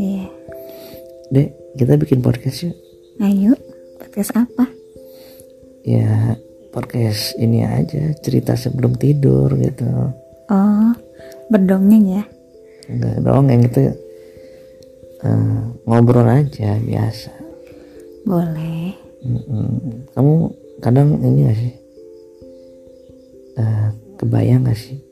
Iya. Dek, kita bikin podcast yuk. Ayo, podcast apa? Ya, podcast ini aja, cerita sebelum tidur gitu. Oh, berdongeng ya? Enggak dong, yang itu eh, ngobrol aja biasa. Boleh. Mm-mm. Kamu kadang ini gak sih? Eh, kebayang gak sih?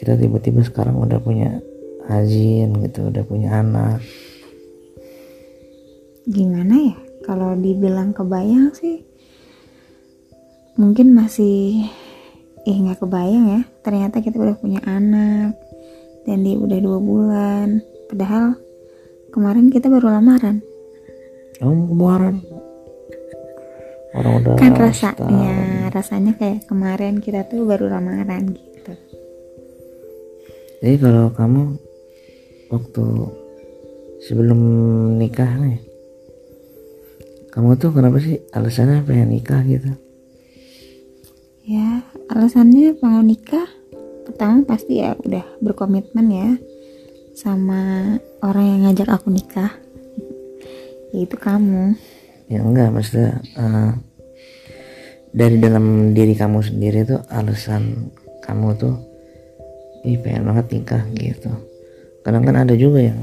Kita tiba-tiba sekarang udah punya Azin gitu, udah punya anak. Gimana ya? Kalau dibilang kebayang sih, mungkin masih, eh nggak kebayang ya. Ternyata kita udah punya anak dan dia udah dua bulan. Padahal kemarin kita baru lamaran. Kamu kemarin orang udah Kan rasanya, rasanya kayak kemarin kita tuh baru lamaran gitu. Jadi kalau kamu waktu sebelum nikah nih, kamu tuh kenapa sih alasannya pengen nikah gitu? Ya, alasannya pengen nikah pertama pasti ya udah berkomitmen ya sama orang yang ngajak aku nikah. Yaitu kamu. Ya enggak, maksudnya eh, dari dalam diri kamu sendiri tuh alasan kamu tuh ih pengen banget nikah gitu. Kadang kan ada juga yang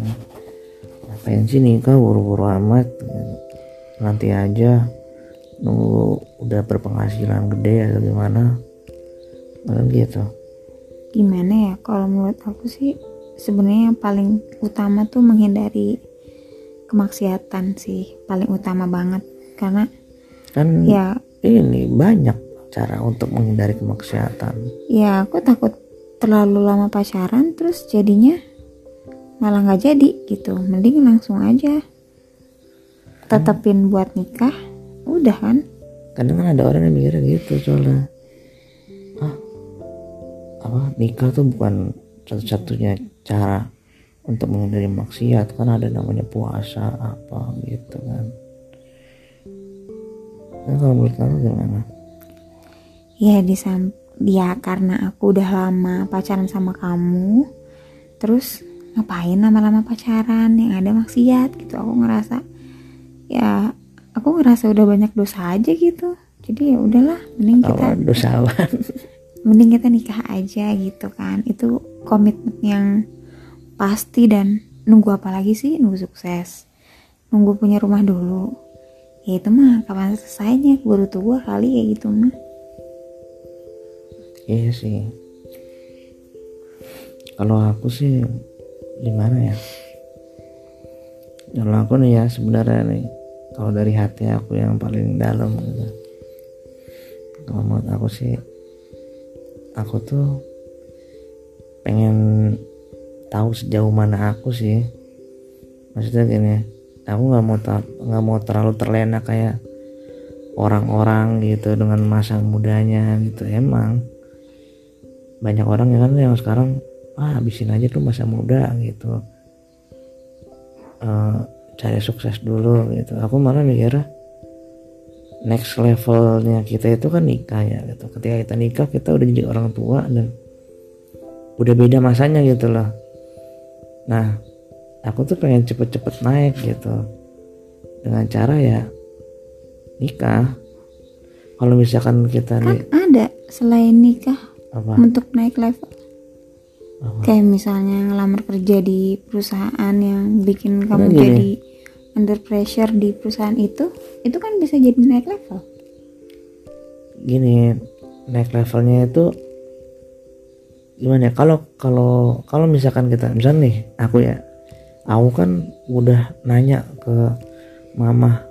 ngapain sih nikah buru-buru amat nanti aja nunggu udah berpenghasilan gede atau gimana Kadang gitu. Gimana ya kalau menurut aku sih sebenarnya yang paling utama tuh menghindari kemaksiatan sih, paling utama banget. Karena kan ya. ini banyak cara untuk menghindari kemaksiatan. Ya aku takut terlalu lama pacaran terus jadinya malah nggak jadi gitu. Mending langsung aja tetepin buat nikah. Udah kan? Kadang kan ada orang yang mikirnya gitu soalnya. Ah apa nikah tuh bukan satu-satunya cara untuk menghindari maksiat. Kan ada namanya puasa apa gitu kan. Nah, kalau menurut kamu gimana? Ya di sam ya karena aku udah lama pacaran sama kamu terus ngapain lama-lama pacaran? Yang ada maksiat gitu aku ngerasa ya aku ngerasa udah banyak dosa aja gitu. Jadi ya udahlah mending kita kalau dosawan mending kita nikah aja gitu kan. Itu komitmen yang pasti dan nunggu apa lagi sih? Nunggu sukses. Nunggu punya rumah dulu. Ya itu mah kapan selesainya? Baru tua kali ya gitu mah iya sih. Kalau aku sih gimana ya? Kalau aku nih ya sebenarnya nih kalau dari hati aku yang paling dalam gitu. Kalau menurut aku sih aku tuh pengen tahu sejauh mana aku sih. Maksudnya gini aku nggak mau nggak mau terlalu terlena kayak orang-orang gitu dengan masa mudanya gitu emang banyak orang yang kan yang sekarang ah habisin aja tuh masa muda gitu. Eh, cari sukses dulu gitu. Aku malah mikir next levelnya kita itu kan nikah ya gitu. Ketika kita nikah kita udah jadi orang tua dan udah beda masanya gitu loh. Nah aku tuh pengen cepet-cepet naik gitu. Dengan cara ya nikah. Kalau misalkan kita kan ada selain nikah apa? Untuk naik level. Apa? kayak misalnya ngelamar kerja di perusahaan yang bikin kamu gini. jadi under pressure di perusahaan itu itu kan bisa jadi naik level. Gini naik levelnya itu gimana ya? Kalau kalau kalau misalkan kita misalnya nih aku ya aku kan udah nanya ke mama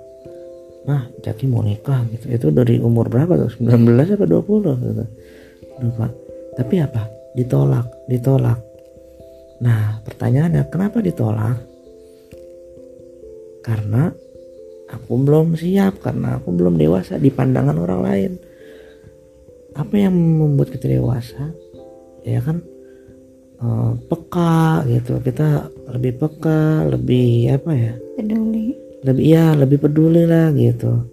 mah Jaki mau nikah? Gitu. Itu dari umur berapa tuh? 19 apa 20 gitu tapi apa? Ditolak ditolak. Nah pertanyaannya kenapa ditolak? Karena aku belum siap karena aku belum dewasa di pandangan orang lain. Apa yang membuat kita dewasa? Ya kan eh, peka gitu. Kita lebih peka lebih apa ya? Peduli. Lebih ya lebih peduli lah gitu.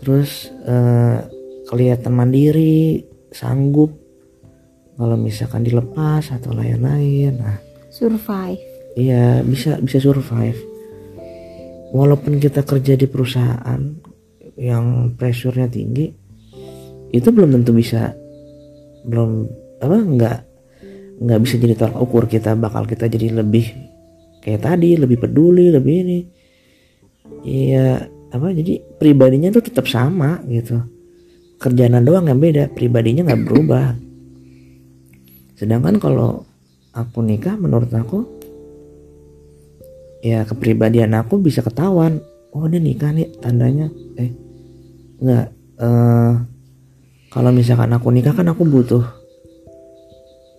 Terus eh, kelihatan mandiri sanggup kalau misalkan dilepas atau lain-lain. Nah survive. iya bisa bisa survive. Walaupun kita kerja di perusahaan yang pressure-nya tinggi itu belum tentu bisa belum apa nggak nggak bisa jadi tolak ukur kita bakal kita jadi lebih kayak tadi lebih peduli lebih ini. Iya apa jadi pribadinya tuh tetap sama gitu kerjaan doang yang beda pribadinya nggak berubah. Sedangkan kalau aku nikah menurut aku ya kepribadian aku bisa ketahuan. Oh dia nikah nih tandanya. Eh nggak eh kalau misalkan aku nikah kan aku butuh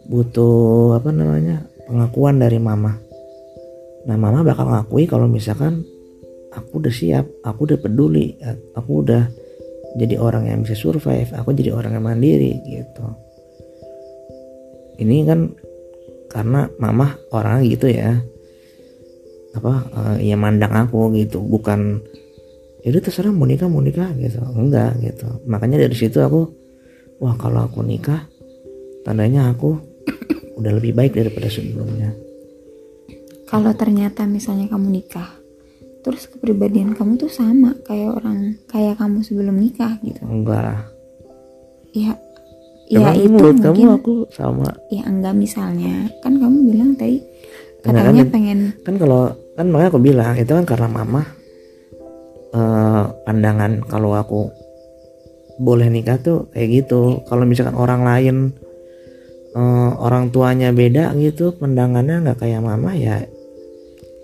butuh apa namanya pengakuan dari mama. Nah mama bakal ngakui kalau misalkan aku udah siap aku udah peduli aku udah jadi orang yang bisa survive aku jadi orang yang mandiri gitu. Ini kan karena mama orang gitu ya. Apa uh, ya mandang aku gitu bukan itu ya terserah mau nikah mau nikah gitu. Enggak gitu. Makanya dari situ aku wah kalau aku nikah tandanya aku udah lebih baik daripada sebelumnya. Kalau ternyata misalnya kamu nikah terus kepribadian kamu tuh sama kayak orang kayak kamu sebelum nikah gitu. Enggak lah. Ya ya itu menurut mungkin kamu aku sama? Ya enggak misalnya kan kamu bilang tadi katanya kan, pengen kan kalau kan makanya aku bilang itu kan karena mama eh, pandangan kalau aku boleh nikah tuh kayak gitu. Kalau misalkan orang lain eh, orang tuanya beda gitu pandangannya nggak kayak mama ya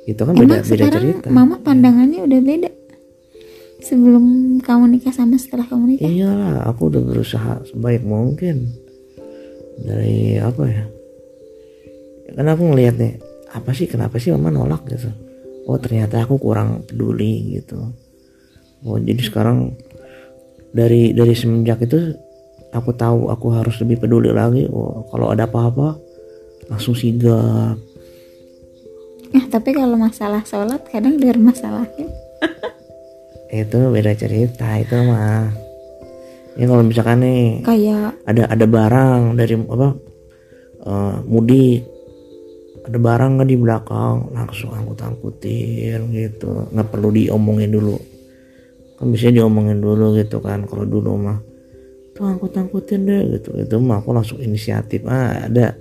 itu kan Emang beda beda cerita. mama pandangannya udah beda? Sebelum kamu nikah sama setelah kamu nikah? Iyalah aku udah berusaha sebaik mungkin. Dari apa ya? Karena aku ngeliat nih apa sih kenapa sih mama nolak gitu? Oh ternyata aku kurang peduli gitu. Oh jadi sekarang dari dari semenjak itu aku tahu aku harus lebih peduli lagi. Oh kalau ada apa-apa langsung sigap Nah, tapi kalau masalah sholat kadang dari masalahin. itu beda cerita itu mah. Ya kalau misalkan nih kayak ada ada barang dari apa uh, mudik. Ada barang nggak di belakang langsung angkut angkutin gitu. Nggak perlu diomongin dulu. Kan bisa diomongin dulu gitu kan. Kalau dulu mah tuh angkut angkutin deh gitu. Itu mah aku langsung inisiatif. Ah ada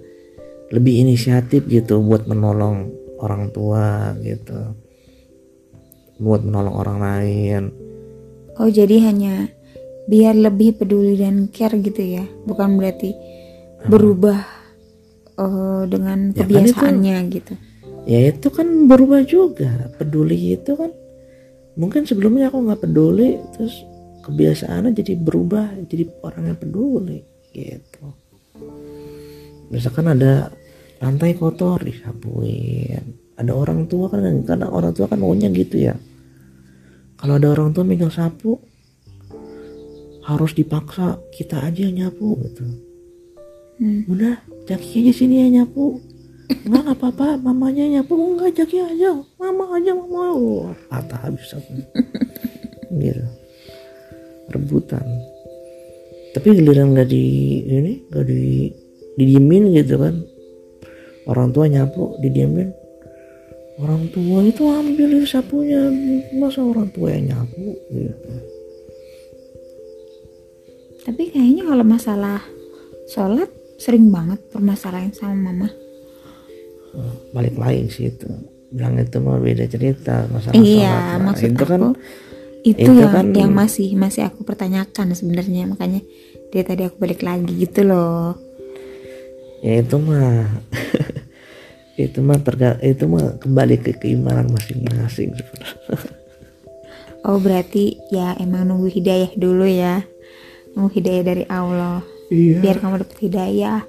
lebih inisiatif gitu buat menolong orang tua gitu. Buat menolong orang lain. Oh jadi hanya biar lebih peduli dan care gitu ya? Bukan berarti hmm. berubah uh, dengan ya kebiasaannya kan itu, gitu. Ya itu kan berubah juga. Peduli itu kan mungkin sebelumnya aku nggak peduli terus kebiasaannya jadi berubah jadi orang yang peduli gitu. Misalkan ada lantai kotor disapuin ada orang tua kan karena orang tua kan maunya gitu ya. Kalau ada orang tua megang sapu harus dipaksa kita aja yang nyapu gitu. Hmm. udah jaki aja sini ya nyapu. Enggak apa-apa mamanya nyapu. Enggak jaki aja. Mama aja mama oh, patah habis sapu gitu. Rebutan. Tapi giliran nggak di ini nggak di didiemin gitu kan orang tua nyapu didiamin. Orang tua itu ambil sapunya. Masa orang tua yang nyapu? Gitu tapi kayaknya kalau masalah sholat sering banget permasalahan sama mama. Balik lain sih itu bilang itu mah beda cerita masalah iya, sholat. Maksud itu kan itu, itu yang kan, yang masih masih aku pertanyakan sebenarnya. Makanya dia tadi aku balik lagi gitu loh ya itu mah itu mah terga itu mah kembali ke keimanan masing-masing. Oh berarti ya emang nunggu hidayah dulu ya. Nunggu hidayah dari Allah. Iya. biar kamu dapat hidayah.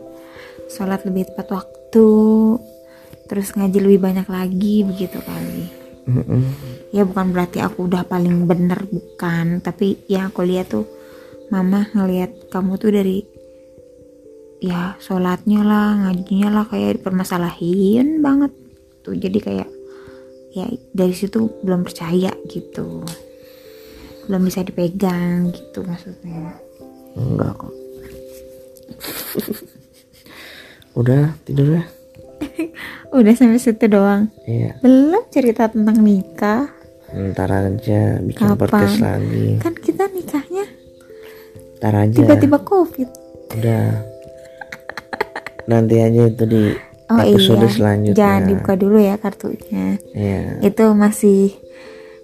Sholat lebih tepat waktu. Terus ngaji lebih banyak lagi begitu kali. Mm -mm. ya bukan berarti aku udah paling bener bukan. Tapi yang aku lihat tuh mama ngelihat kamu tuh dari ya sholatnya lah ngajinya lah kayak dipermasalahin banget. Tuh jadi kayak ya dari situ belum percaya gitu. Belum bisa dipegang gitu maksudnya. Enggak kok. Udah tidur ya? Udah sampai situ doang. iya. Belum cerita tentang nikah. ntar aja bikin Kapan? podcast lagi. Kan kita nikahnya ntar aja. tiba-tiba covid. udah nanti aja itu di Oh episode iya. selanjutnya Jangan dibuka dulu ya kartunya. iya Itu masih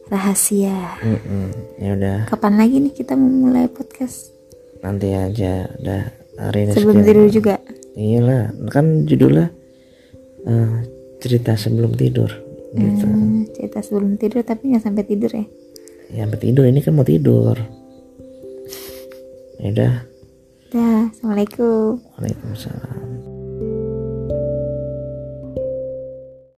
rahasia. Mm-mm. ya udah Kapan lagi nih kita mau mulai podcast? nanti aja udah hari ini Sebelum sekian. tidur juga. iyalah kan judulnya eh, cerita sebelum tidur gitu Hmm, cerita sebelum tidur tapi nggak sampai tidur ya. ya sampai tidur ini kan mau tidur ya udah Dah, assalamualaikum. Waalaikumsalam